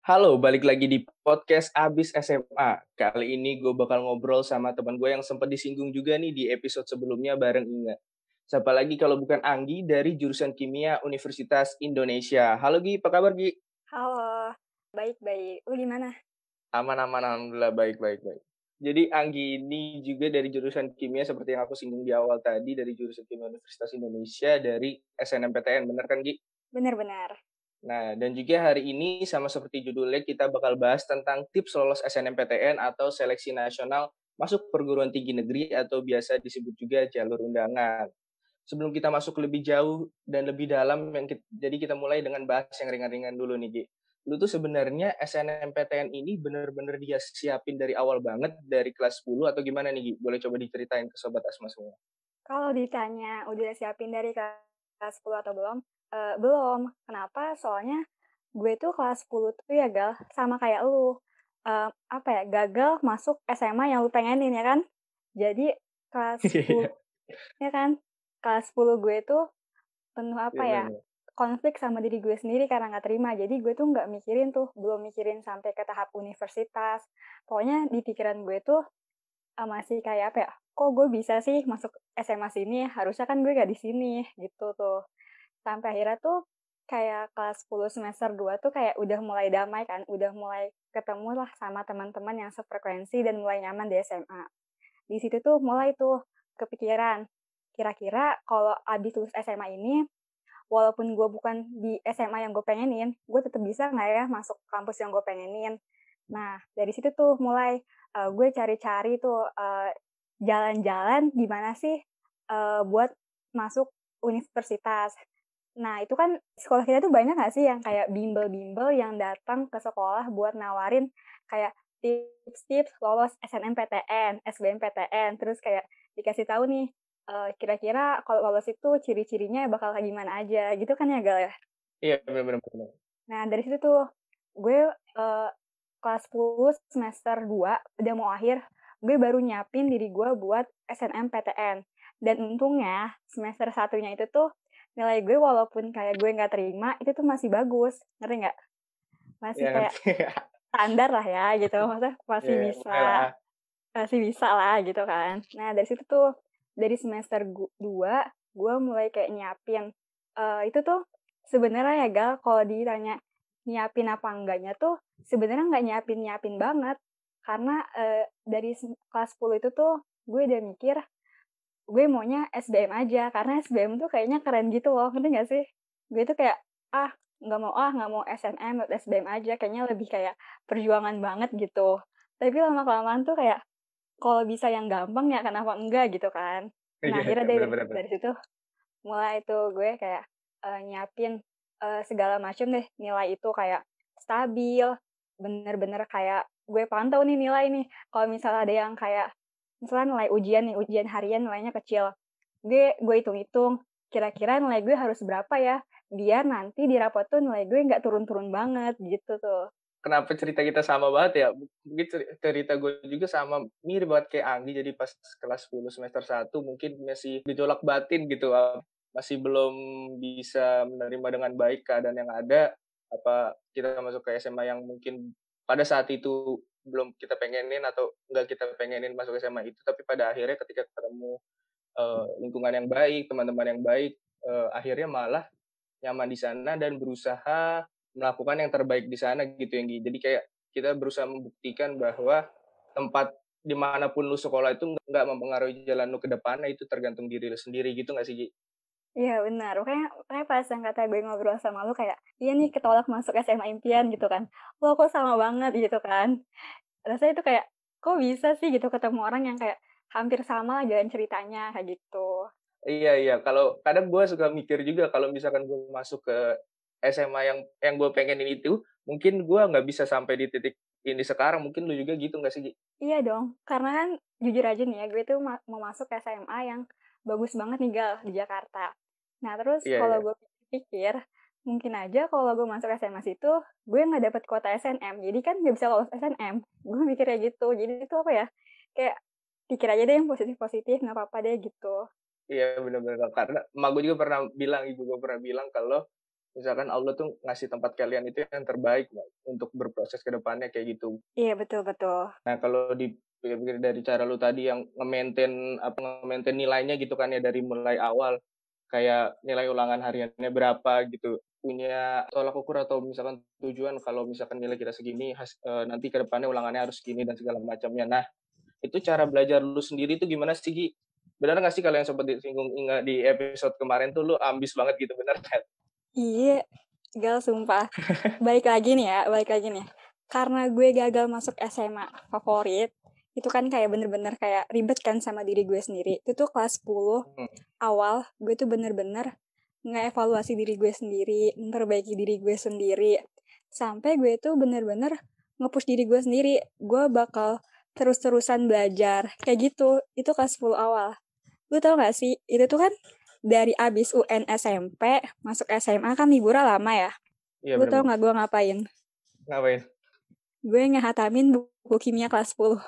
Halo, balik lagi di podcast Abis SMA. Kali ini gue bakal ngobrol sama teman gue yang sempat disinggung juga nih di episode sebelumnya bareng Inga. Siapa lagi kalau bukan Anggi dari jurusan Kimia Universitas Indonesia. Halo Gi, apa kabar Gi? Halo, baik-baik. Lu gimana? Aman-aman, alhamdulillah baik-baik. baik. Jadi Anggi ini juga dari jurusan kimia seperti yang aku singgung di awal tadi dari jurusan kimia Universitas Indonesia dari SNMPTN, benar kan Gi? Benar-benar. Nah, dan juga hari ini sama seperti judulnya kita bakal bahas tentang tips lolos SNMPTN atau seleksi nasional masuk perguruan tinggi negeri atau biasa disebut juga jalur undangan. Sebelum kita masuk lebih jauh dan lebih dalam, yang kita, jadi kita mulai dengan bahas yang ringan-ringan dulu nih, Gi lu tuh sebenarnya SNMPTN ini bener-bener dia siapin dari awal banget dari kelas 10 atau gimana nih Gi? Boleh coba diceritain ke sobat Asma semua. Kalau ditanya udah siapin dari kelas 10 atau belum? Uh, belum. Kenapa? Soalnya gue tuh kelas 10 tuh ya gal sama kayak lu. Uh, apa ya? Gagal masuk SMA yang lu pengenin ya kan? Jadi kelas 10 ya kan? Kelas 10 gue tuh penuh apa ya? ya? konflik sama diri gue sendiri karena nggak terima. Jadi gue tuh nggak mikirin tuh, belum mikirin sampai ke tahap universitas. Pokoknya di pikiran gue tuh uh, masih kayak apa ya? Kok gue bisa sih masuk SMA sini? Harusnya kan gue gak di sini gitu tuh. Sampai akhirnya tuh kayak kelas 10 semester 2 tuh kayak udah mulai damai kan, udah mulai ketemu lah sama teman-teman yang sefrekuensi dan mulai nyaman di SMA. Di situ tuh mulai tuh kepikiran, kira-kira kalau abis lulus SMA ini walaupun gue bukan di SMA yang gue pengenin, gue tetap bisa nggak ya masuk kampus yang gue pengenin. Nah, dari situ tuh mulai uh, gue cari-cari tuh uh, jalan-jalan gimana sih uh, buat masuk universitas. Nah, itu kan sekolah kita tuh banyak gak sih yang kayak bimbel-bimbel yang datang ke sekolah buat nawarin kayak tips-tips lolos SNMPTN, SBMPTN, terus kayak dikasih tahu nih uh, kira-kira kalau lolos itu ciri-cirinya bakal kayak gimana aja gitu kan ya Gal ya? Iya benar-benar. Nah dari situ tuh gue uh, kelas 10 semester 2 udah mau akhir gue baru nyiapin diri gue buat SNMPTN dan untungnya semester satunya itu tuh nilai gue walaupun kayak gue nggak terima itu tuh masih bagus. Ngerti nggak? Masih ya, kayak standar lah ya gitu. Maksudnya masih ya, bisa masih bisa lah gitu kan. Nah dari situ tuh dari semester 2 gue mulai kayak nyiapin uh, itu tuh sebenarnya ya gal kalau ditanya nyiapin apa enggaknya tuh sebenarnya nggak nyiapin nyiapin banget. Karena uh, dari kelas 10 itu tuh gue udah mikir gue maunya SBM aja karena SBM tuh kayaknya keren gitu loh ngerti gak sih? Gue tuh kayak ah nggak mau ah nggak mau SNM SBM aja kayaknya lebih kayak perjuangan banget gitu. Tapi lama kelamaan tuh kayak kalau bisa yang gampang ya kenapa enggak gitu kan? Nah iya, akhirnya dari, dari situ mulai itu gue kayak uh, nyiapin uh, segala macam deh nilai itu kayak stabil bener-bener kayak gue pantau nih nilai nih. Kalau misalnya ada yang kayak misalnya nilai ujian nih ujian harian nilainya kecil. Gue gue hitung-hitung kira-kira nilai gue harus berapa ya? Biar nanti di rapot tuh nilai gue nggak turun-turun banget gitu tuh. Kenapa cerita kita sama banget ya? Mungkin cerita gue juga sama mirip banget kayak Anggi. Jadi pas kelas 10 semester 1 mungkin masih ditolak batin gitu masih belum bisa menerima dengan baik keadaan yang ada. Apa kita masuk ke SMA yang mungkin pada saat itu belum kita pengenin atau enggak kita pengenin masuk SMA itu tapi pada akhirnya ketika ketemu uh, lingkungan yang baik teman-teman yang baik uh, akhirnya malah nyaman di sana dan berusaha melakukan yang terbaik di sana gitu yang jadi kayak kita berusaha membuktikan bahwa tempat di mana pun lu sekolah itu nggak mempengaruhi jalan lu ke depannya itu tergantung diri lu sendiri gitu nggak sih Gi? Iya benar, kayak kayak pas yang kata gue ngobrol sama lu kayak, iya nih ketolak masuk SMA impian gitu kan, lo kok sama banget gitu kan. Rasanya itu kayak, kok bisa sih gitu ketemu orang yang kayak hampir sama jalan ceritanya kayak gitu. Iya iya, kalau kadang gue suka mikir juga kalau misalkan gue masuk ke SMA yang yang gue pengenin itu mungkin gue nggak bisa sampai di titik ini sekarang. Mungkin lu juga gitu nggak sih Iya dong. Karena kan jujur aja nih ya gue tuh mau masuk SMA yang bagus banget nih gal di Jakarta. Nah terus yeah, kalau yeah. gue pikir mungkin aja kalau gue masuk SMA situ gue nggak dapet kuota SNM jadi kan nggak bisa lolos SNM gue mikirnya gitu. Jadi itu apa ya? Kayak pikir aja deh yang positif positif nggak apa apa deh gitu. Iya benar-benar karena emak gue juga pernah bilang ibu gue pernah bilang kalau misalkan Allah tuh ngasih tempat kalian itu yang terbaik untuk berproses ke depannya kayak gitu. Iya betul betul. Nah kalau dipikir dari cara lu tadi yang nge-maintain apa nge-maintain nilainya gitu kan ya dari mulai awal kayak nilai ulangan hariannya berapa gitu punya tolak ukur atau misalkan tujuan kalau misalkan nilai kita segini has, e, nanti ke depannya ulangannya harus segini dan segala macamnya. Nah itu cara belajar lu sendiri itu gimana sih Gi? Benar nggak sih kalau yang sempat disinggung ingat di episode kemarin tuh lu ambis banget gitu benar kan? Iya, gal sumpah. balik lagi nih ya, balik lagi nih. Karena gue gagal masuk SMA favorit, itu kan kayak bener-bener kayak ribet kan sama diri gue sendiri. Itu tuh kelas 10 hmm. awal, gue tuh bener-bener ngevaluasi diri gue sendiri, memperbaiki diri gue sendiri. Sampai gue tuh bener-bener ngepush diri gue sendiri. Gue bakal terus-terusan belajar. Kayak gitu, itu kelas 10 awal. Lu tau gak sih, itu tuh kan dari abis UN SMP masuk SMA kan liburan lama ya. Iya, Lu tau gak gue ngapain? Ngapain? Gue ngehatamin buku kimia kelas 10.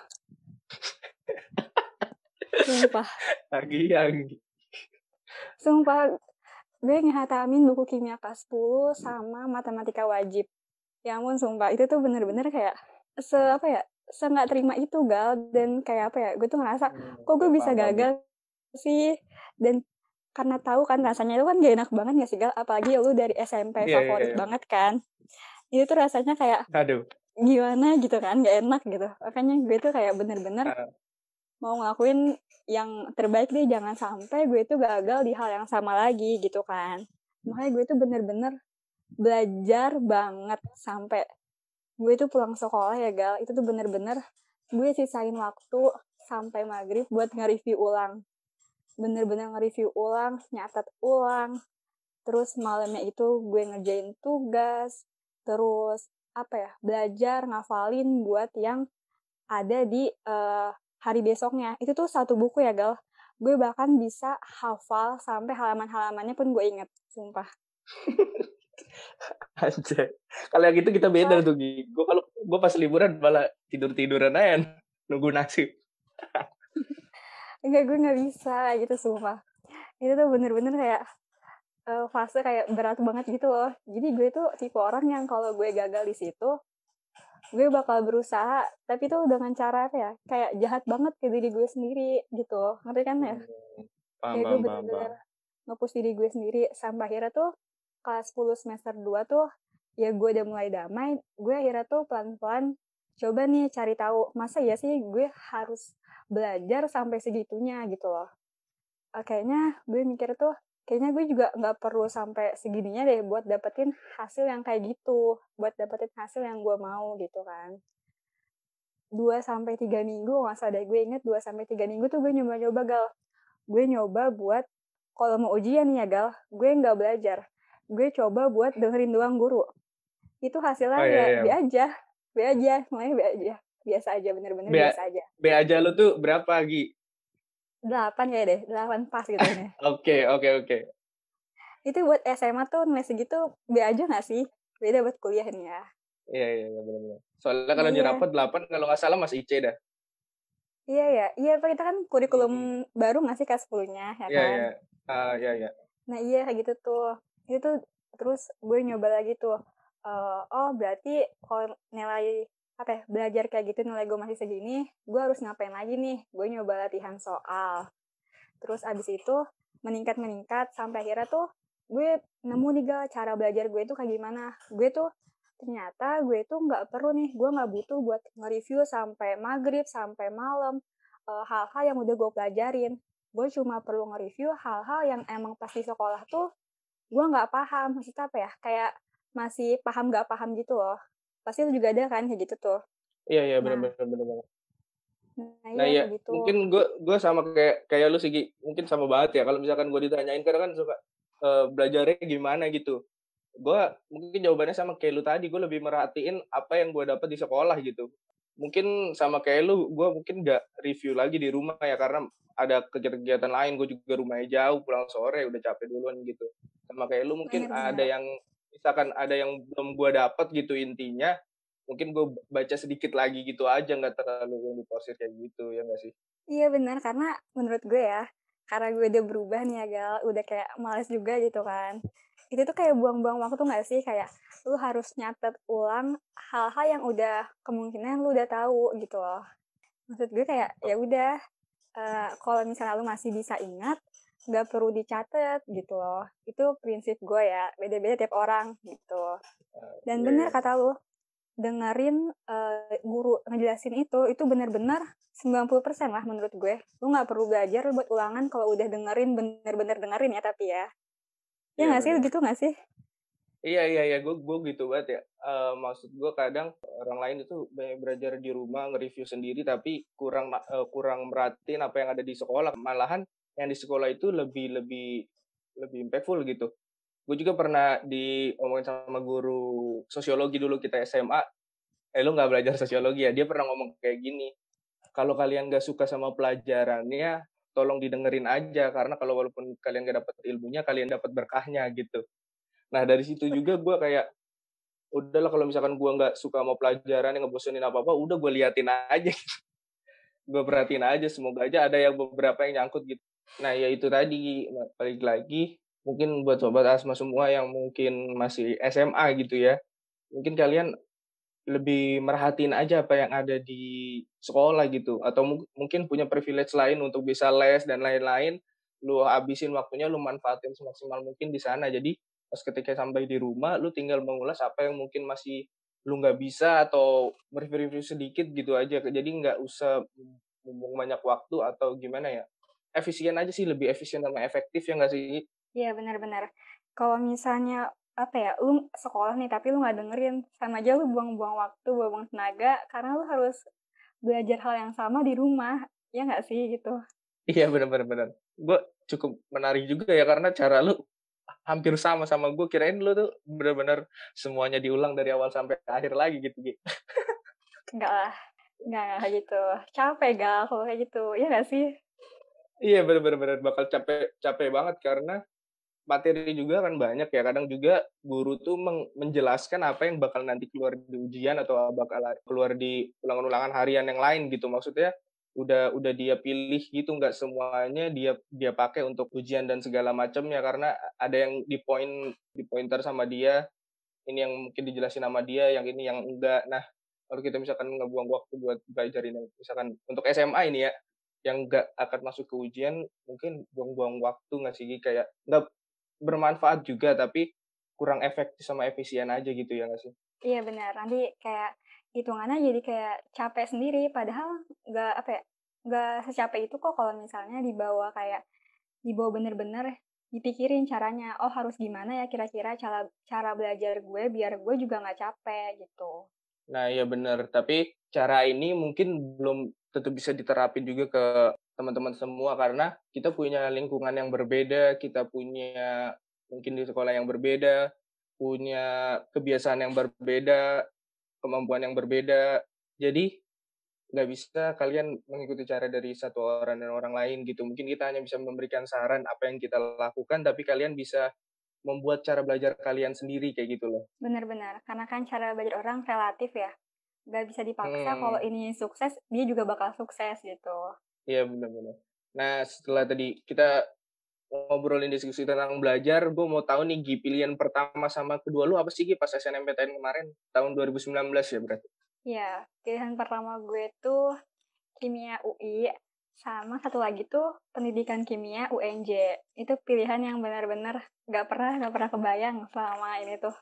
Sumpah. Lagi yang Sumpah, gue ngehatamin buku kimia kelas 10 sama matematika wajib. Ya ampun, sumpah. Itu tuh bener-bener kayak se apa ya se nggak terima itu gal dan kayak apa ya gue tuh ngerasa hmm, kok gue bisa gagal sih dan karena tahu kan rasanya itu kan gak enak banget gak sih gal apalagi lu dari SMP yeah, iya, favorit yeah, yeah. banget kan itu tuh rasanya kayak aduh gimana gitu kan gak enak gitu. Makanya gue tuh kayak bener-bener uh. mau ngelakuin yang terbaik deh jangan sampai gue tuh gagal di hal yang sama lagi gitu kan. Makanya gue tuh bener-bener belajar banget sampai gue tuh pulang sekolah ya gal. Itu tuh bener-bener gue sisain waktu sampai maghrib buat nge-review ulang. Bener-bener nge-review ulang, nyatet ulang, terus malamnya itu gue ngerjain tugas, terus apa ya, belajar ngafalin buat yang ada di uh, hari besoknya. Itu tuh satu buku ya, Gal. Gue bahkan bisa hafal sampai halaman-halamannya pun gue inget, sumpah. Anjay. Kalau yang itu kita beda tuh, Gue kalau gue pas liburan malah tidur-tiduran aja nunggu nasib enggak gue nggak bisa gitu sumpah itu tuh bener-bener kayak uh, fase kayak berat banget gitu loh. Jadi gue tuh tipe orang yang kalau gue gagal di situ gue bakal berusaha tapi tuh dengan cara apa ya kayak jahat banget ke diri gue sendiri gitu. Ngerti kan ya? Hmm, paham, kayak gue bener-bener ngepus diri gue sendiri. Sampai akhirnya tuh kelas 10 semester 2 tuh ya gue udah mulai damai gue akhirnya tuh pelan-pelan coba nih cari tahu masa ya sih gue harus belajar sampai segitunya gitu loh. Uh, kayaknya gue mikir tuh kayaknya gue juga nggak perlu sampai segininya deh buat dapetin hasil yang kayak gitu buat dapetin hasil yang gue mau gitu kan. Dua sampai tiga minggu nggak usah deh gue inget dua sampai tiga minggu tuh gue nyoba-nyoba gal. Gue nyoba buat kalau mau ujian nih ya gal gue nggak belajar. Gue coba buat dengerin doang guru. Itu hasilnya oh, iya, ya iya. aja B aja semuanya B aja. Biasa aja bener-bener biasa aja. B aja lu tuh berapa Gi? Delapan ya deh delapan pas gitu ya. Oke oke oke. Itu buat SMA tuh nilai segitu B aja gak sih? Beda buat kuliah nih ya. Iya iya iya benar-benar soalnya kalau iya. rapat delapan kalau nggak salah masih IC dah. Iya iya. Iya pak kita kan kurikulum hmm. baru nggak sih kelas sepuluhnya ya iya, kan? iya. Uh, iya iya. Nah iya kayak gitu tuh. Itu terus gue nyoba lagi tuh. Uh, oh berarti kalau nilai apa ya, belajar kayak gitu nilai gue masih segini, gue harus ngapain lagi nih? Gue nyoba latihan soal. Terus abis itu meningkat-meningkat sampai akhirnya tuh gue nemu nih gal cara belajar gue tuh kayak gimana. Gue tuh ternyata gue tuh nggak perlu nih, gue nggak butuh buat nge-review sampai maghrib, sampai malam, uh, hal-hal yang udah gue pelajarin. Gue cuma perlu nge-review hal-hal yang emang pas di sekolah tuh gue nggak paham. Maksudnya apa ya, kayak masih paham gak paham gitu loh pasti itu juga ada kan kayak gitu tuh. Iya iya benar nah. benar benar nah, nah iya, gitu. mungkin gue gue sama kayak kayak lu sih mungkin sama banget ya. Kalau misalkan gue ditanyain karena kan suka uh, belajarnya gimana gitu. Gue mungkin jawabannya sama kayak lu tadi gue lebih merhatiin apa yang gue dapat di sekolah gitu. Mungkin sama kayak lu gue mungkin gak review lagi di rumah ya karena ada kegiatan-kegiatan lain. Gue juga rumahnya jauh pulang sore udah capek duluan gitu. Sama kayak lu mungkin bener, ada yang misalkan ada yang belum gue dapat gitu intinya mungkin gue baca sedikit lagi gitu aja nggak terlalu yang diporsir kayak gitu ya nggak sih? Iya benar karena menurut gue ya karena gue udah berubah nih ya gal udah kayak males juga gitu kan. Itu tuh kayak buang-buang waktu nggak sih? Kayak lu harus nyatet ulang hal-hal yang udah kemungkinan lu udah tahu gitu loh. Maksud gue kayak ya udah uh, kalau misalnya lu masih bisa ingat nggak perlu dicatat gitu loh itu prinsip gue ya beda-beda tiap orang gitu dan iya, benar iya. kata lu dengerin uh, guru ngejelasin itu itu benar-benar 90% lah menurut gue. Lu nggak perlu belajar buat ulangan kalau udah dengerin bener-bener dengerin ya tapi ya. Ya iya, nggak sih gitu nggak sih? Iya iya iya gue gue gitu banget ya. Uh, maksud gue kadang orang lain itu banyak belajar di rumah nge-review sendiri tapi kurang uh, kurang merhatiin apa yang ada di sekolah. Malahan yang di sekolah itu lebih lebih lebih impactful gitu. Gue juga pernah diomongin sama guru sosiologi dulu kita SMA. Eh lu nggak belajar sosiologi ya? Dia pernah ngomong kayak gini. Kalau kalian nggak suka sama pelajarannya, tolong didengerin aja karena kalau walaupun kalian gak dapat ilmunya, kalian dapat berkahnya gitu Nah dari situ juga gue kayak udahlah kalau misalkan gue nggak suka mau pelajaran yang ngebosenin apa apa, udah gue liatin aja. gue perhatiin aja, semoga aja ada yang beberapa yang nyangkut gitu. Nah ya itu tadi balik lagi mungkin buat sobat asma semua yang mungkin masih SMA gitu ya, mungkin kalian lebih merhatiin aja apa yang ada di sekolah gitu atau mungkin punya privilege lain untuk bisa les dan lain-lain lu habisin waktunya lu manfaatin semaksimal mungkin di sana. Jadi pas ketika sampai di rumah lu tinggal mengulas apa yang mungkin masih lu nggak bisa atau mereview-review sedikit gitu aja. Jadi nggak usah bumbung banyak waktu atau gimana ya efisien aja sih lebih efisien sama efektif ya nggak sih? Iya benar-benar kalau misalnya apa ya lu sekolah nih tapi lu nggak dengerin sama aja lu buang-buang waktu buang-buang tenaga karena lu harus belajar hal yang sama di rumah ya nggak sih gitu? Iya benar-benar benar gue cukup menarik juga ya karena cara lu hampir sama sama gue kirain lu tuh bener-bener semuanya diulang dari awal sampai akhir lagi gitu gitu enggak lah enggak gitu. Capek gal kalau kayak gitu. Ya gak sih iya bener-bener bakal capek capek banget karena materi juga kan banyak ya. Kadang juga guru tuh menjelaskan apa yang bakal nanti keluar di ujian atau bakal keluar di ulangan-ulangan harian yang lain gitu. Maksudnya udah udah dia pilih gitu. Nggak semuanya dia dia pakai untuk ujian dan segala macamnya. Karena ada yang di point di pointer sama dia ini yang mungkin dijelasin sama dia yang ini yang enggak. Nah kalau kita misalkan ngebuang waktu buat belajar ini misalkan untuk SMA ini ya yang enggak akan masuk ke ujian mungkin buang-buang waktu nggak sih? Kayak nggak bermanfaat juga tapi kurang efektif sama efisien aja gitu ya nggak sih? Iya benar. Nanti kayak hitungannya jadi kayak capek sendiri padahal nggak apa ya nggak secapek itu kok kalau misalnya dibawa kayak dibawa bener-bener dipikirin caranya oh harus gimana ya kira-kira cara cara belajar gue biar gue juga nggak capek gitu. Nah iya bener tapi cara ini mungkin belum tentu bisa diterapin juga ke teman-teman semua karena kita punya lingkungan yang berbeda kita punya mungkin di sekolah yang berbeda punya kebiasaan yang berbeda kemampuan yang berbeda. Jadi nggak bisa kalian mengikuti cara dari satu orang dan orang lain gitu. Mungkin kita hanya bisa memberikan saran apa yang kita lakukan, tapi kalian bisa membuat cara belajar kalian sendiri kayak gitu loh. Benar-benar, karena kan cara belajar orang relatif ya. Nggak bisa dipaksa hmm. kalau ini sukses, dia juga bakal sukses gitu. Iya benar-benar. Nah setelah tadi kita ngobrolin diskusi tentang belajar, gue mau tahu nih Gi, pilihan pertama sama kedua lu apa sih Gi pas SNMPTN kemarin tahun 2019 ya berarti? Iya, pilihan pertama gue tuh kimia UI sama satu lagi tuh pendidikan kimia UNJ. Itu pilihan yang benar-benar gak pernah gak pernah kebayang selama ini tuh.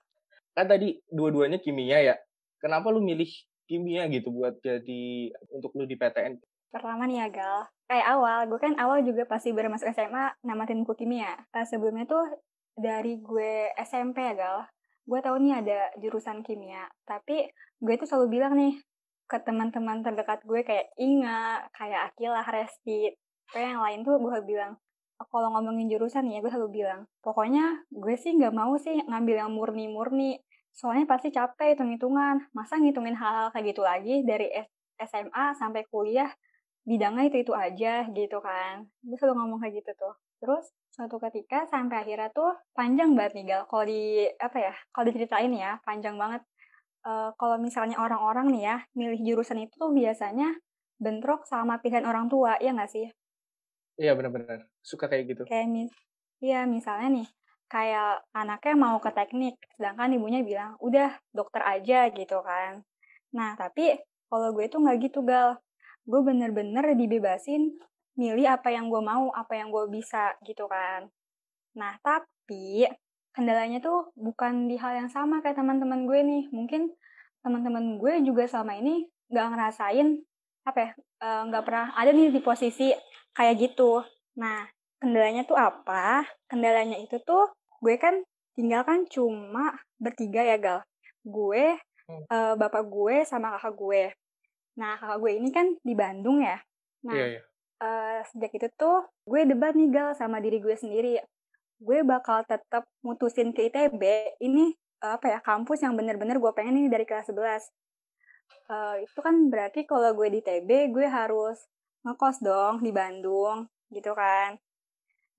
Kan tadi dua-duanya kimia ya. Kenapa lu milih kimia gitu buat jadi untuk lu di PTN? Pertama nih ya Gal, kayak awal, gue kan awal juga pasti baru masuk SMA namatin buku kimia. Sebelumnya tuh dari gue SMP ya Gal, gue tahu nih ada jurusan kimia. Tapi gue tuh selalu bilang nih ke teman-teman terdekat gue kayak Inga, kayak Akila, Resti, kayak yang lain tuh gue bilang, kalau ngomongin jurusan ya gue selalu bilang, pokoknya gue sih nggak mau sih ngambil yang murni-murni, soalnya pasti capek hitung-hitungan, masa ngitungin hal-hal kayak gitu lagi dari SMA sampai kuliah, bidangnya itu itu aja gitu kan. Gue selalu ngomong kayak gitu tuh. Terus suatu ketika sampai akhirnya tuh panjang banget nih gal. Kalau di apa ya kalau diceritain ya panjang banget. Uh, kalau misalnya orang-orang nih ya milih jurusan itu tuh biasanya bentrok sama pilihan orang tua ya nggak sih? Iya benar-benar. Suka kayak gitu. Kayak mis Iya, misalnya nih, kayak anaknya mau ke teknik, sedangkan ibunya bilang, udah dokter aja gitu kan. Nah, tapi kalau gue tuh nggak gitu, Gal. Gue bener-bener dibebasin milih apa yang gue mau, apa yang gue bisa gitu kan. Nah, tapi kendalanya tuh bukan di hal yang sama kayak teman-teman gue nih. Mungkin teman-teman gue juga selama ini nggak ngerasain apa ya, eh, nggak pernah ada nih di posisi kayak gitu. Nah, kendalanya tuh apa? Kendalanya itu tuh gue kan tinggal kan cuma bertiga ya gal. Gue hmm. uh, bapak gue sama kakak gue. Nah kakak gue ini kan di Bandung ya. Nah yeah, yeah. Uh, sejak itu tuh gue debat nih gal sama diri gue sendiri. Gue bakal tetap mutusin ke ITB ini uh, apa ya kampus yang bener-bener gue pengen ini dari kelas 11 uh, itu kan berarti kalau gue di ITB gue harus ngekos dong di Bandung gitu kan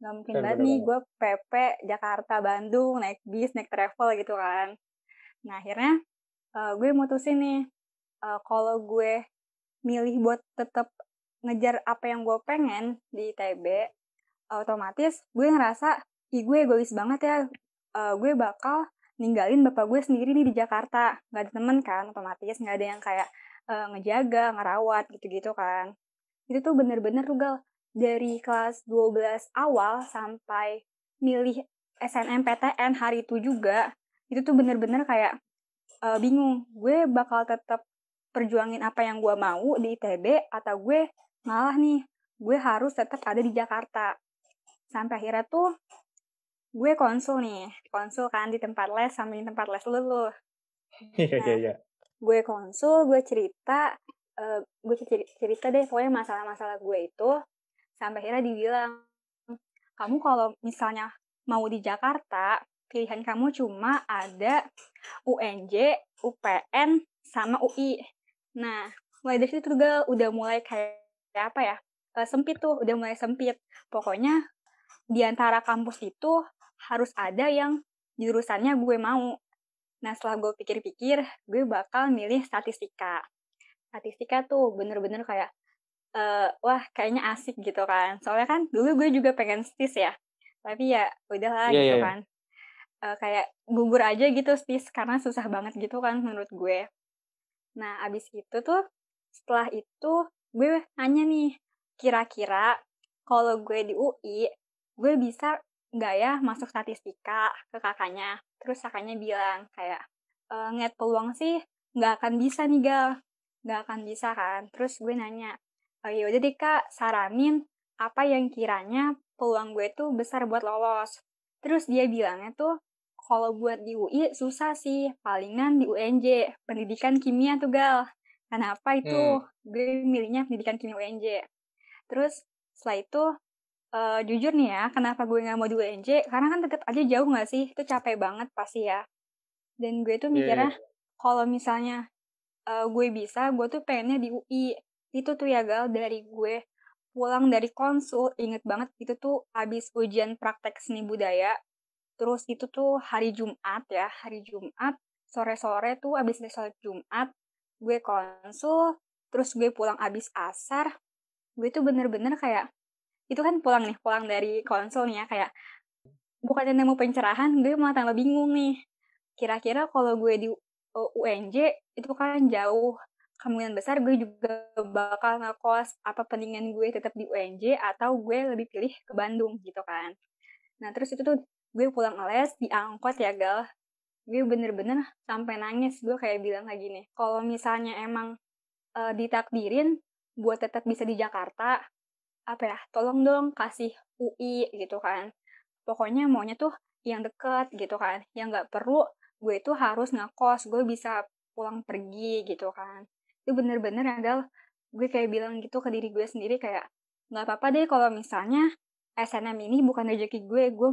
Gak mungkin banget nih gue PP Jakarta Bandung naik bis naik travel gitu kan. Nah akhirnya uh, gue mutusin nih uh, kalau gue milih buat tetap ngejar apa yang gue pengen di ITB, otomatis gue ngerasa ih gue egois banget ya. Uh, gue bakal ninggalin bapak gue sendiri nih di Jakarta. Gak ada temen kan otomatis, gak ada yang kayak uh, ngejaga, ngerawat gitu-gitu kan. Itu tuh bener-bener tuh gal dari kelas 12 awal sampai milih SNMPTN hari itu juga itu tuh bener-bener kayak uh, bingung. Gue bakal tetap perjuangin apa yang gue mau di ITB atau gue malah nih gue harus tetap ada di Jakarta. Sampai akhirnya tuh gue konsul nih konsul kan di tempat les sambil di tempat les lu iya iya iya. gue konsul gue cerita uh, gue cerita deh pokoknya masalah-masalah gue itu sampai akhirnya dibilang kamu kalau misalnya mau di Jakarta pilihan kamu cuma ada UNJ, UPN, sama UI. Nah, mulai dari situ juga udah mulai kayak apa ya, uh, sempit tuh, udah mulai sempit. Pokoknya di antara kampus itu harus ada yang jurusannya gue mau. Nah, setelah gue pikir-pikir, gue bakal milih statistika. Statistika tuh bener-bener kayak uh, wah kayaknya asik gitu kan. Soalnya kan dulu gue juga pengen stis ya. Tapi ya udahlah yeah, gitu yeah. kan. Uh, kayak gugur aja gitu stis karena susah banget gitu kan menurut gue. Nah, abis itu tuh setelah itu gue nanya nih, kira-kira kalau gue di UI, gue bisa nggak ya masuk statistika ke kakaknya? Terus kakaknya bilang kayak, e, ngeliat peluang sih nggak akan bisa nih gal, nggak akan bisa kan. Terus gue nanya, oh ya udah deh kak saranin apa yang kiranya peluang gue tuh besar buat lolos. Terus dia bilangnya tuh kalau buat di UI susah sih palingan di UNJ pendidikan kimia tuh gal. Kenapa itu? Hmm. gue milihnya pendidikan kimia UNJ terus setelah itu uh, jujur nih ya kenapa gue nggak mau di UNJ karena kan tetap aja jauh nggak sih? Itu capek banget pasti ya. Dan gue tuh iya, mikirnya yeah. kalau misalnya uh, gue bisa gue tuh pengennya di UI itu tuh ya gal dari gue pulang dari konsul inget banget itu tuh habis ujian praktek seni budaya. Terus itu tuh hari Jumat ya hari Jumat sore-sore tuh abis sholat Jumat gue konsul terus gue pulang abis asar gue tuh bener-bener kayak itu kan pulang nih pulang dari konsul nih ya kayak bukannya nemu pencerahan gue malah tambah bingung nih. Kira-kira kalau gue di UNJ itu kan jauh kemungkinan besar gue juga bakal ngekos apa pendingan gue tetap di UNJ atau gue lebih pilih ke Bandung gitu kan. Nah terus itu tuh gue pulang les di angkot ya gal. Gue bener-bener sampai nangis gue kayak bilang kayak gini. Kalau misalnya emang uh, ditakdirin buat tetap bisa di Jakarta, apa ya, tolong dong kasih UI gitu kan. Pokoknya maunya tuh yang deket gitu kan, yang nggak perlu gue itu harus ngekos, gue bisa pulang pergi gitu kan itu bener-bener adalah gue kayak bilang gitu ke diri gue sendiri kayak nggak apa-apa deh kalau misalnya SNM ini bukan rezeki gue gue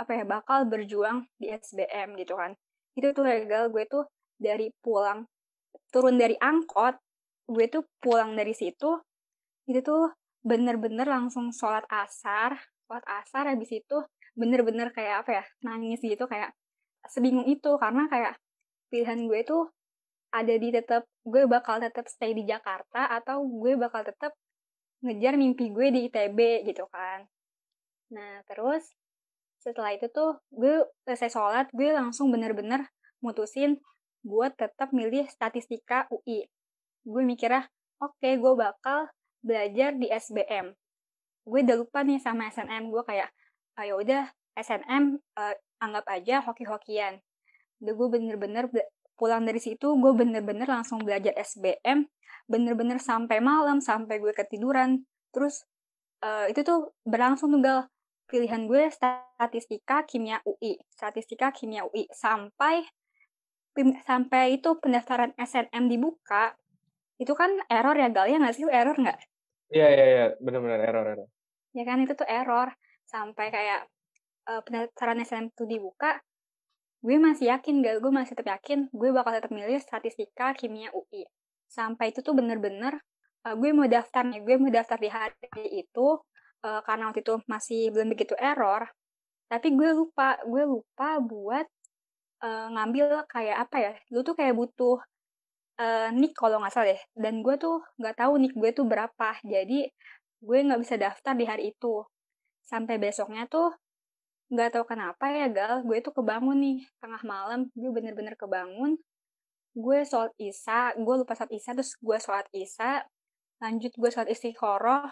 apa ya bakal berjuang di SBM gitu kan. Itu tuh legal gue tuh dari pulang turun dari angkot gue tuh pulang dari situ itu tuh bener-bener langsung sholat asar sholat asar habis itu bener-bener kayak apa ya nangis gitu kayak sebingung itu. Karena kayak pilihan gue tuh ada di tetap gue bakal tetap stay di Jakarta atau gue bakal tetap ngejar mimpi gue di ITB gitu kan. Nah, terus setelah itu tuh gue selesai sholat gue langsung bener-bener mutusin buat tetap milih statistika UI gue mikirnya oke okay, gue bakal belajar di SBM gue udah lupa nih sama SNM gue kayak ayo ah, ya udah SNM uh, eh, anggap aja hoki-hokian. Udah gue bener-bener pulang dari situ gue bener-bener langsung belajar SBM bener-bener sampai malam sampai gue ketiduran. Terus uh, itu tuh berlangsung tunggal pilihan gue statistika kimia UI statistika kimia UI sampai sampai itu pendaftaran SNM dibuka itu kan error ya gal? Ya nggak sih? Error nggak? Iya iya iya. Benar-benar error error. Ya kan? Itu tuh error. Sampai kayak uh, pendaftaran SNM itu dibuka gue masih yakin gal. Gue masih tetap yakin gue bakal tetap milih statistika kimia UI sampai itu tuh bener-bener uh, gue mau daftar nih gue mau daftar di hari itu uh, karena waktu itu masih belum begitu error. Tapi gue lupa gue lupa buat uh, ngambil kayak apa ya lu tuh kayak butuh uh, nick kalau nggak salah deh. Dan gue tuh nggak tahu nick gue tuh berapa. Jadi gue nggak bisa daftar di hari itu. Sampai besoknya tuh nggak tahu kenapa ya gal gue tuh kebangun nih tengah malam gue bener-bener kebangun. Gue sholat isya gue lupa sholat isya terus gue sholat isya lanjut gue sholat istiqoroh.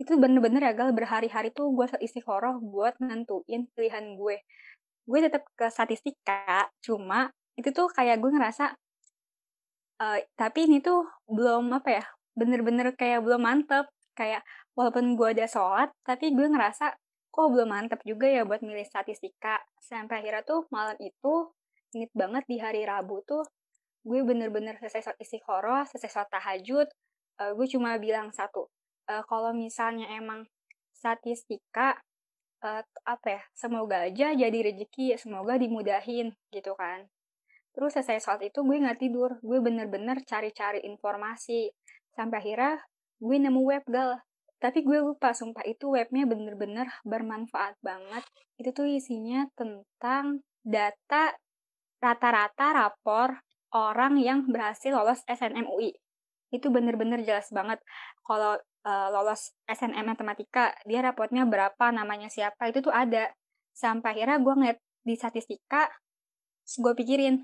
Itu bener-bener ya gal berhari-hari tuh gue istiqoroh buat nentuin pilihan gue. Gue tetap ke statistika cuma itu tuh kayak gue ngerasa uh, tapi ini tuh belum apa ya bener-bener kayak belum mantep. Kayak walaupun gue ada sholat tapi gue ngerasa kok belum mantep juga ya buat milih statistika. Sampai akhirnya tuh malam itu inget banget di hari Rabu tuh gue bener-bener selesai sholat istiqoroh selesai sholat tahajud uh, gue cuma bilang satu uh, kalau misalnya emang statistika uh, apa ya semoga aja jadi rezeki semoga dimudahin gitu kan. Terus selesai saat itu gue nggak tidur gue bener-bener cari-cari informasi. Sampai akhirnya gue nemu web gal tapi gue lupa sumpah itu webnya bener-bener bermanfaat banget. Itu tuh isinya tentang data rata-rata rapor orang yang berhasil lolos SNMUI itu bener-bener jelas banget. Kalau uh, lolos SNM matematika dia rapotnya berapa namanya siapa itu tuh ada. Sampai akhirnya gue ngeliat di statistika gue pikirin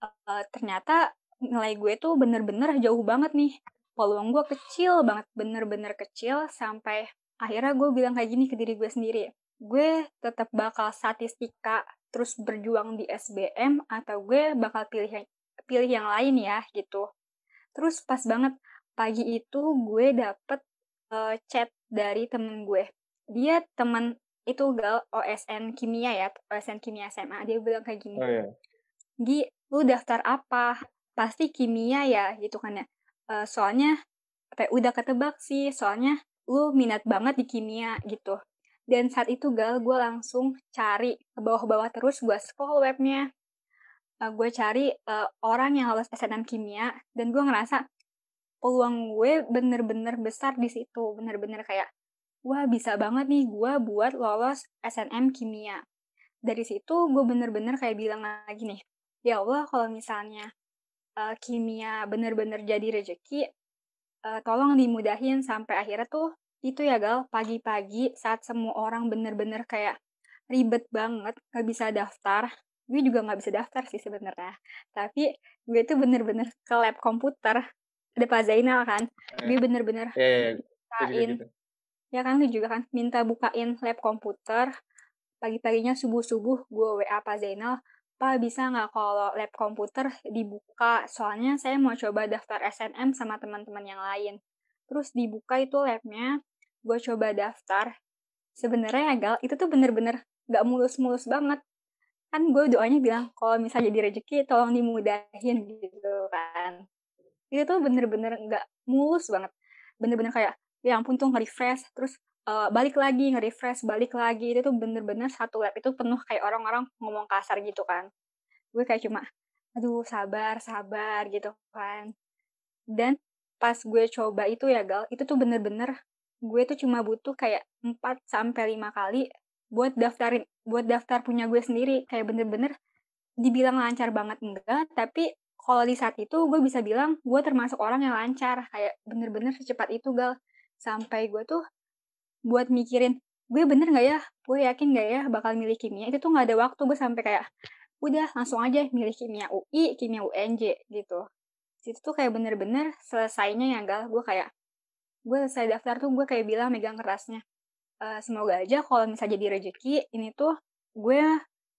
uh, ternyata nilai gue tuh bener-bener jauh banget nih peluang gue kecil banget bener-bener kecil sampai akhirnya gue bilang kayak gini ke diri gue sendiri gue tetap bakal statistika terus berjuang di SBM atau gue bakal pilih pilih yang lain ya gitu Terus pas banget pagi itu gue dapet uh, chat dari temen gue. Dia temen itu gal OSN kimia ya, OSN kimia SMA. Dia bilang kayak gini. Oh, iya. Gi, lu daftar apa? Pasti kimia ya gitu kan ya. Uh, soalnya kayak udah ketebak sih, soalnya lu minat banget di kimia gitu. Dan saat itu gal gue langsung cari ke bawah-bawah terus gue scroll webnya. Uh, gue cari uh, orang yang lolos SNM kimia dan gue ngerasa peluang gue bener-bener besar di situ. Bener-bener kayak wah bisa banget nih gue buat lolos SNM kimia. Dari situ gue bener-bener kayak bilang lagi nih ya Allah kalau misalnya uh, kimia bener-bener jadi rejeki uh, tolong dimudahin sampai akhirnya tuh itu ya gal pagi-pagi saat semua orang bener-bener kayak ribet banget gak bisa daftar gue juga nggak bisa daftar sih sebenarnya tapi gue tuh bener-bener ke lab komputer ada Pak Zainal kan eh. gue bener-bener yeah, bukain gitu. ya kan lu juga kan minta bukain lab komputer pagi-paginya subuh-subuh gue WA Pak Zainal Pak bisa nggak kalau lab komputer dibuka? Soalnya saya mau coba daftar SNM sama teman-teman yang lain. Terus dibuka itu labnya gue coba daftar. Sebenarnya ya gal itu tuh bener-bener gak mulus-mulus banget. Kan gue doanya bilang kalau misalnya jadi rezeki tolong dimudahin gitu kan. Itu tuh bener-bener nggak mulus banget. Bener-bener kayak ya ampun tuh nge-refresh terus uh, balik lagi nge-refresh balik lagi. Itu tuh bener-bener satu lab itu penuh kayak orang-orang ngomong kasar gitu kan. Gue kayak cuma aduh sabar sabar gitu kan. Dan pas gue coba itu ya gal itu tuh bener-bener gue tuh cuma butuh kayak 4 sampai lima kali buat daftarin buat daftar punya gue sendiri. Kayak bener-bener dibilang lancar banget enggak tapi kalau di saat itu gue bisa bilang gue termasuk orang yang lancar. Kayak bener-bener secepat itu gal. Sampai gue tuh buat mikirin gue bener nggak ya? Gue yakin nggak ya bakal milih kimia? Itu tuh nggak ada waktu gue sampai kayak udah langsung aja milih kimia UI kimia UNJ gitu. Situ tuh kayak bener-bener selesainya ya gal. Gue kayak gue selesai daftar tuh gue kayak bilang megang kerasnya uh, semoga aja kalau misalnya jadi rezeki ini tuh gue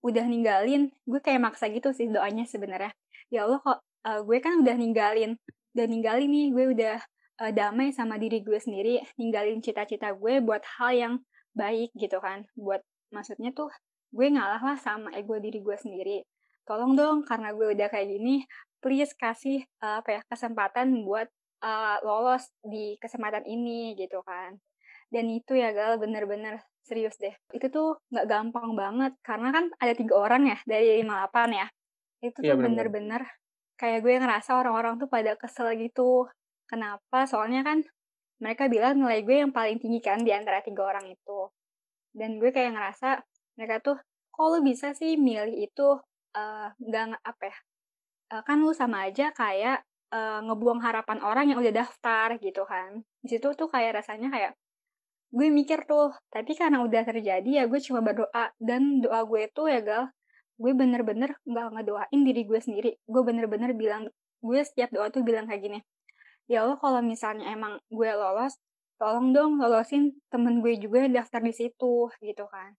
udah ninggalin gue kayak maksa gitu sih doanya sebenarnya. Ya Allah kok uh, gue kan udah ninggalin udah ninggalin nih gue udah uh, damai sama diri gue sendiri ninggalin cita-cita gue buat hal yang baik gitu kan. Buat maksudnya tuh gue ngalah lah sama ego diri gue sendiri. Tolong dong karena gue udah kayak gini please kasih uh, apa ya kesempatan buat uh, lolos di kesempatan ini gitu kan. Dan itu ya gal bener-bener serius deh. Itu tuh nggak gampang banget karena kan ada tiga orang ya dari 58 ya. Itu iya, tuh ya, bener-bener kayak gue ngerasa orang-orang tuh pada kesel gitu kenapa? Soalnya kan mereka bilang nilai gue yang paling tinggi kan di antara tiga orang itu. Dan gue kayak ngerasa mereka tuh kok lu bisa sih milih itu uh, apa ya uh, kan lu sama aja kayak uh, ngebuang harapan orang yang udah daftar gitu kan. Di situ tuh kayak rasanya kayak gue mikir tuh tapi karena udah terjadi ya gue cuma berdoa dan doa gue tuh ya gal gue bener-bener nggak ngedoain diri gue sendiri. Gue bener-bener bilang gue setiap doa tuh bilang kayak gini ya Allah kalau misalnya emang gue lolos tolong dong lolosin temen gue juga yang daftar di situ gitu kan.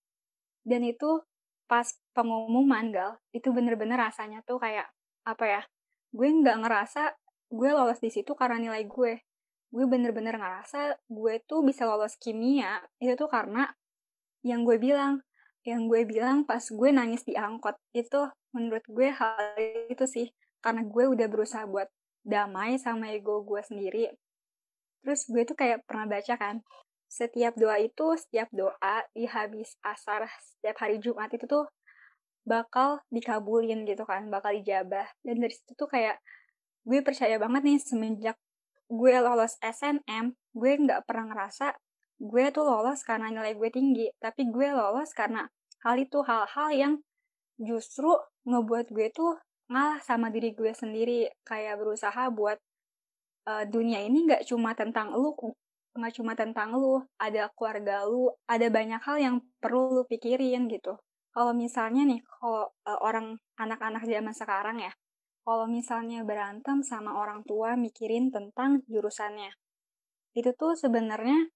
Dan itu pas pengumuman gal itu bener-bener rasanya tuh kayak apa ya gue nggak ngerasa gue lolos di situ karena nilai gue. Gue bener-bener ngerasa gue tuh bisa lolos kimia itu tuh karena yang gue bilang yang gue bilang pas gue nangis di angkot itu menurut gue hal itu sih karena gue udah berusaha buat damai sama ego gue sendiri terus gue tuh kayak pernah baca kan setiap doa itu setiap doa di habis asar setiap hari Jumat itu tuh bakal dikabulin gitu kan, bakal dijabah. Dan dari situ tuh kayak gue percaya banget nih semenjak gue lolos SNM, gue nggak pernah ngerasa gue tuh lolos karena nilai gue tinggi, tapi gue lolos karena hal itu hal-hal yang justru ngebuat gue tuh ngalah sama diri gue sendiri, kayak berusaha buat uh, dunia ini nggak cuma tentang lu, nggak cuma tentang lu, ada keluarga lu, ada banyak hal yang perlu lu pikirin gitu. Kalau misalnya nih, kalau uh, orang anak-anak zaman sekarang ya, kalau misalnya berantem sama orang tua mikirin tentang jurusannya, itu tuh sebenarnya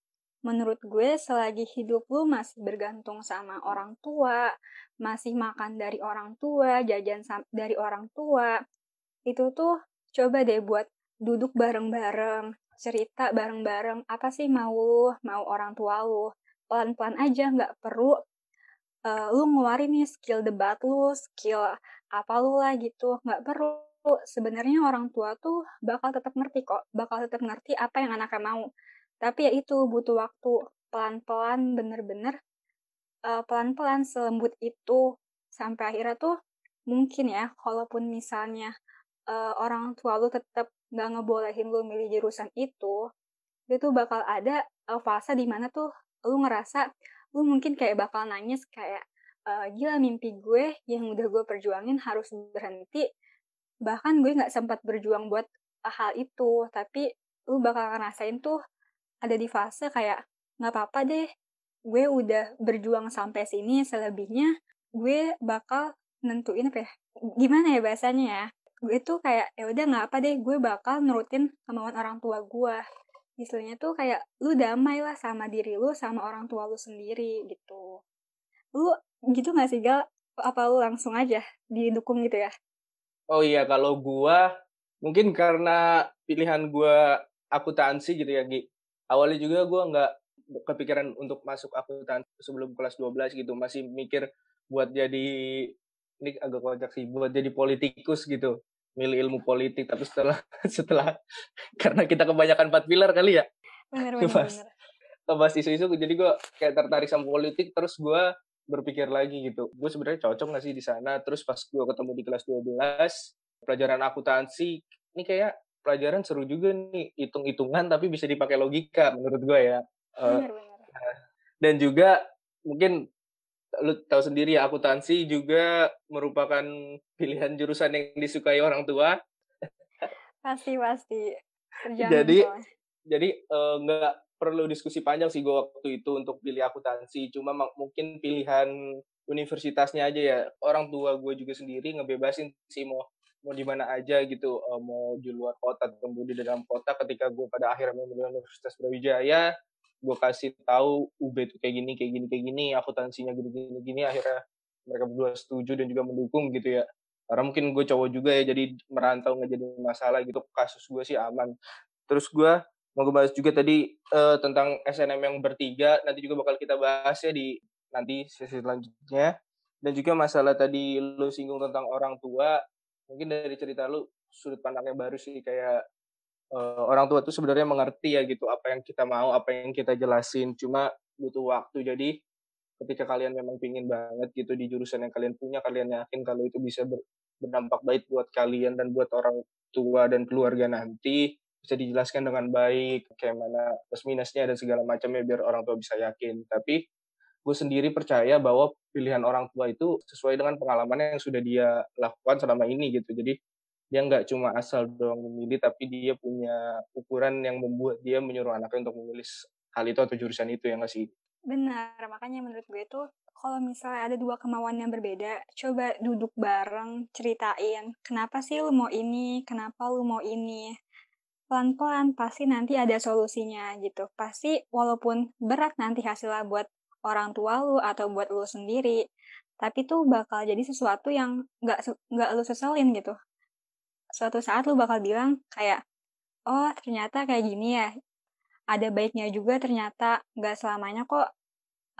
menurut gue selagi hidup lu masih bergantung sama orang tua, masih makan dari orang tua, jajan dari orang tua, itu tuh coba deh buat duduk bareng-bareng, cerita bareng-bareng, apa sih mau mau orang tua lu. Pelan-pelan aja, nggak perlu uh, lu ngeluarin nih skill debat lu, skill apa lu lah gitu. Nggak perlu. Sebenarnya orang tua tuh bakal tetap ngerti kok, bakal tetap ngerti apa yang anaknya mau. Tapi ya itu butuh waktu pelan-pelan bener-bener uh, pelan-pelan selembut itu sampai akhirnya tuh mungkin ya kalaupun misalnya uh, orang tua lu tetap nggak ngebolehin lu milih jurusan itu itu bakal ada uh, fase di mana tuh lu ngerasa lu mungkin kayak bakal nangis kayak uh, gila mimpi gue yang udah gue perjuangin harus berhenti. Bahkan gue nggak sempat berjuang buat hal itu tapi lu bakal ngerasain tuh ada di fase kayak nggak apa-apa deh gue udah berjuang sampai sini selebihnya gue bakal nentuin apa ya? Gimana ya bahasanya ya? Gue tuh kayak ya udah nggak apa deh gue bakal nurutin kemauan orang tua gue. Istilahnya tuh kayak lu damai lah sama diri lu sama orang tua lu sendiri gitu. Lu gitu gak sih gal? Apa lu langsung aja didukung gitu ya? Oh iya kalau gua mungkin karena pilihan gua akuntansi gitu ya Gi. Awalnya juga gua nggak kepikiran untuk masuk akuntansi sebelum kelas 12 gitu masih mikir buat jadi ini agak kocak sih buat jadi politikus gitu milih ilmu politik tapi setelah setelah karena kita kebanyakan empat pilar kali ya. Pas bahas isu-isu jadi gue kayak tertarik sama politik terus gue berpikir lagi gitu gue sebenarnya cocok gak sih di sana? Terus pas gue ketemu di kelas 12 pelajaran akuntansi ini kayak pelajaran seru juga nih hitung-hitungan tapi bisa dipakai logika menurut gue ya bener, bener. dan juga mungkin lu tahu sendiri ya akuntansi juga merupakan pilihan jurusan yang disukai orang tua. Pasti pasti. jadi jadi uh, nggak perlu diskusi panjang sih gue waktu itu untuk pilih akuntansi. Cuma mungkin pilihan universitasnya aja ya. Orang tua gue juga sendiri ngebebasin sih mau mau di mana aja gitu, uh, mau di luar kota atau di dalam kota. Ketika gue pada akhirnya memilih Universitas Brawijaya, gue kasih tahu UB itu kayak gini, kayak gini, kayak gini, akuntansinya gini, gini, gini. Akhirnya mereka berdua setuju dan juga mendukung gitu ya. Karena mungkin gue cowok juga ya, jadi merantau nggak jadi masalah gitu. Kasus gue sih aman. Terus gue mau bahas juga tadi uh, tentang SNM yang bertiga nanti juga bakal kita bahas ya di nanti sesi selanjutnya dan juga masalah tadi lu singgung tentang orang tua mungkin dari cerita lu sudut pandangnya baru sih kayak uh, orang tua tuh sebenarnya mengerti ya gitu apa yang kita mau apa yang kita jelasin. Cuma butuh waktu. Jadi ketika kalian memang pingin banget gitu di jurusan yang kalian punya kalian yakin kalau itu bisa ber, berdampak baik buat kalian dan buat orang tua dan keluarga nanti bisa dijelaskan dengan baik. Kayak mana plus minusnya dan segala macamnya biar orang tua bisa yakin. Tapi gue sendiri percaya bahwa pilihan orang tua itu sesuai dengan pengalaman yang sudah dia lakukan selama ini gitu. Jadi dia nggak cuma asal doang memilih tapi dia punya ukuran yang membuat dia menyuruh anaknya untuk memilih hal itu atau jurusan itu yang nggak sih benar makanya menurut gue itu kalau misalnya ada dua kemauan yang berbeda coba duduk bareng ceritain kenapa sih lu mau ini kenapa lu mau ini pelan-pelan pasti nanti ada solusinya gitu. Pasti walaupun berat nanti hasilnya buat orang tua lu atau buat lu sendiri, tapi tuh bakal jadi sesuatu yang nggak nggak lu seselin gitu. Suatu saat lu bakal bilang kayak, oh ternyata kayak gini ya. Ada baiknya juga ternyata nggak selamanya kok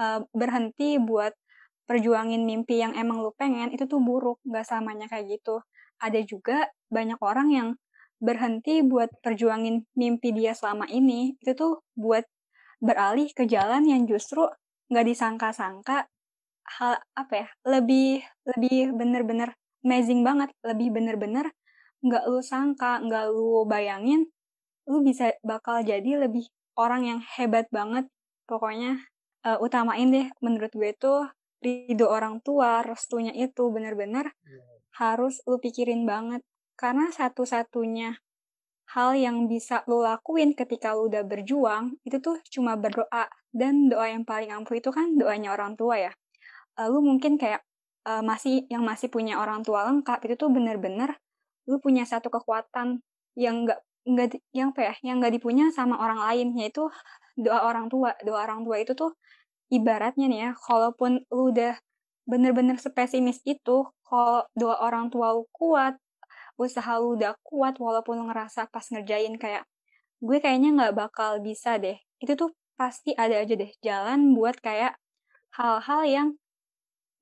uh, berhenti buat perjuangin mimpi yang emang lu pengen itu tuh buruk, nggak selamanya kayak gitu. Ada juga banyak orang yang berhenti buat perjuangin mimpi dia selama ini itu tuh buat beralih ke jalan yang justru nggak disangka-sangka hal apa ya lebih lebih bener-bener amazing banget lebih bener-bener nggak lu sangka nggak lu bayangin lu bisa bakal jadi lebih orang yang hebat banget pokoknya uh, utamain deh menurut gue tuh ridho orang tua restunya itu bener-bener yeah. harus lu pikirin banget karena satu-satunya hal yang bisa lo lakuin ketika lo udah berjuang, itu tuh cuma berdoa. Dan doa yang paling ampuh itu kan doanya orang tua ya. Lu mungkin kayak uh, masih yang masih punya orang tua lengkap, itu tuh bener-bener lu punya satu kekuatan yang nggak nggak yang apa ya yang nggak dipunya sama orang lain yaitu doa orang tua. Doa orang tua itu tuh ibaratnya nih ya kalaupun lu udah bener-bener spesimis itu kalau doa orang tua lu kuat usaha lu udah kuat walaupun lu ngerasa pas ngerjain kayak gue kayaknya nggak bakal bisa deh itu tuh pasti ada aja deh jalan buat kayak hal-hal yang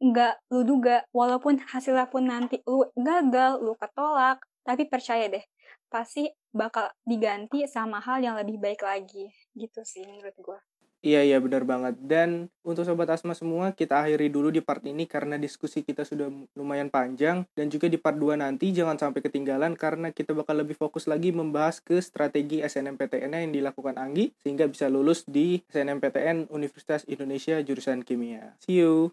nggak lu duga walaupun hasilnya pun nanti lu gagal lu ketolak tapi percaya deh pasti bakal diganti sama hal yang lebih baik lagi gitu sih menurut gue Iya iya benar banget dan untuk sobat Asma semua kita akhiri dulu di part ini karena diskusi kita sudah lumayan panjang dan juga di part 2 nanti jangan sampai ketinggalan karena kita bakal lebih fokus lagi membahas ke strategi SNMPTN yang dilakukan Anggi sehingga bisa lulus di SNMPTN Universitas Indonesia jurusan Kimia. See you.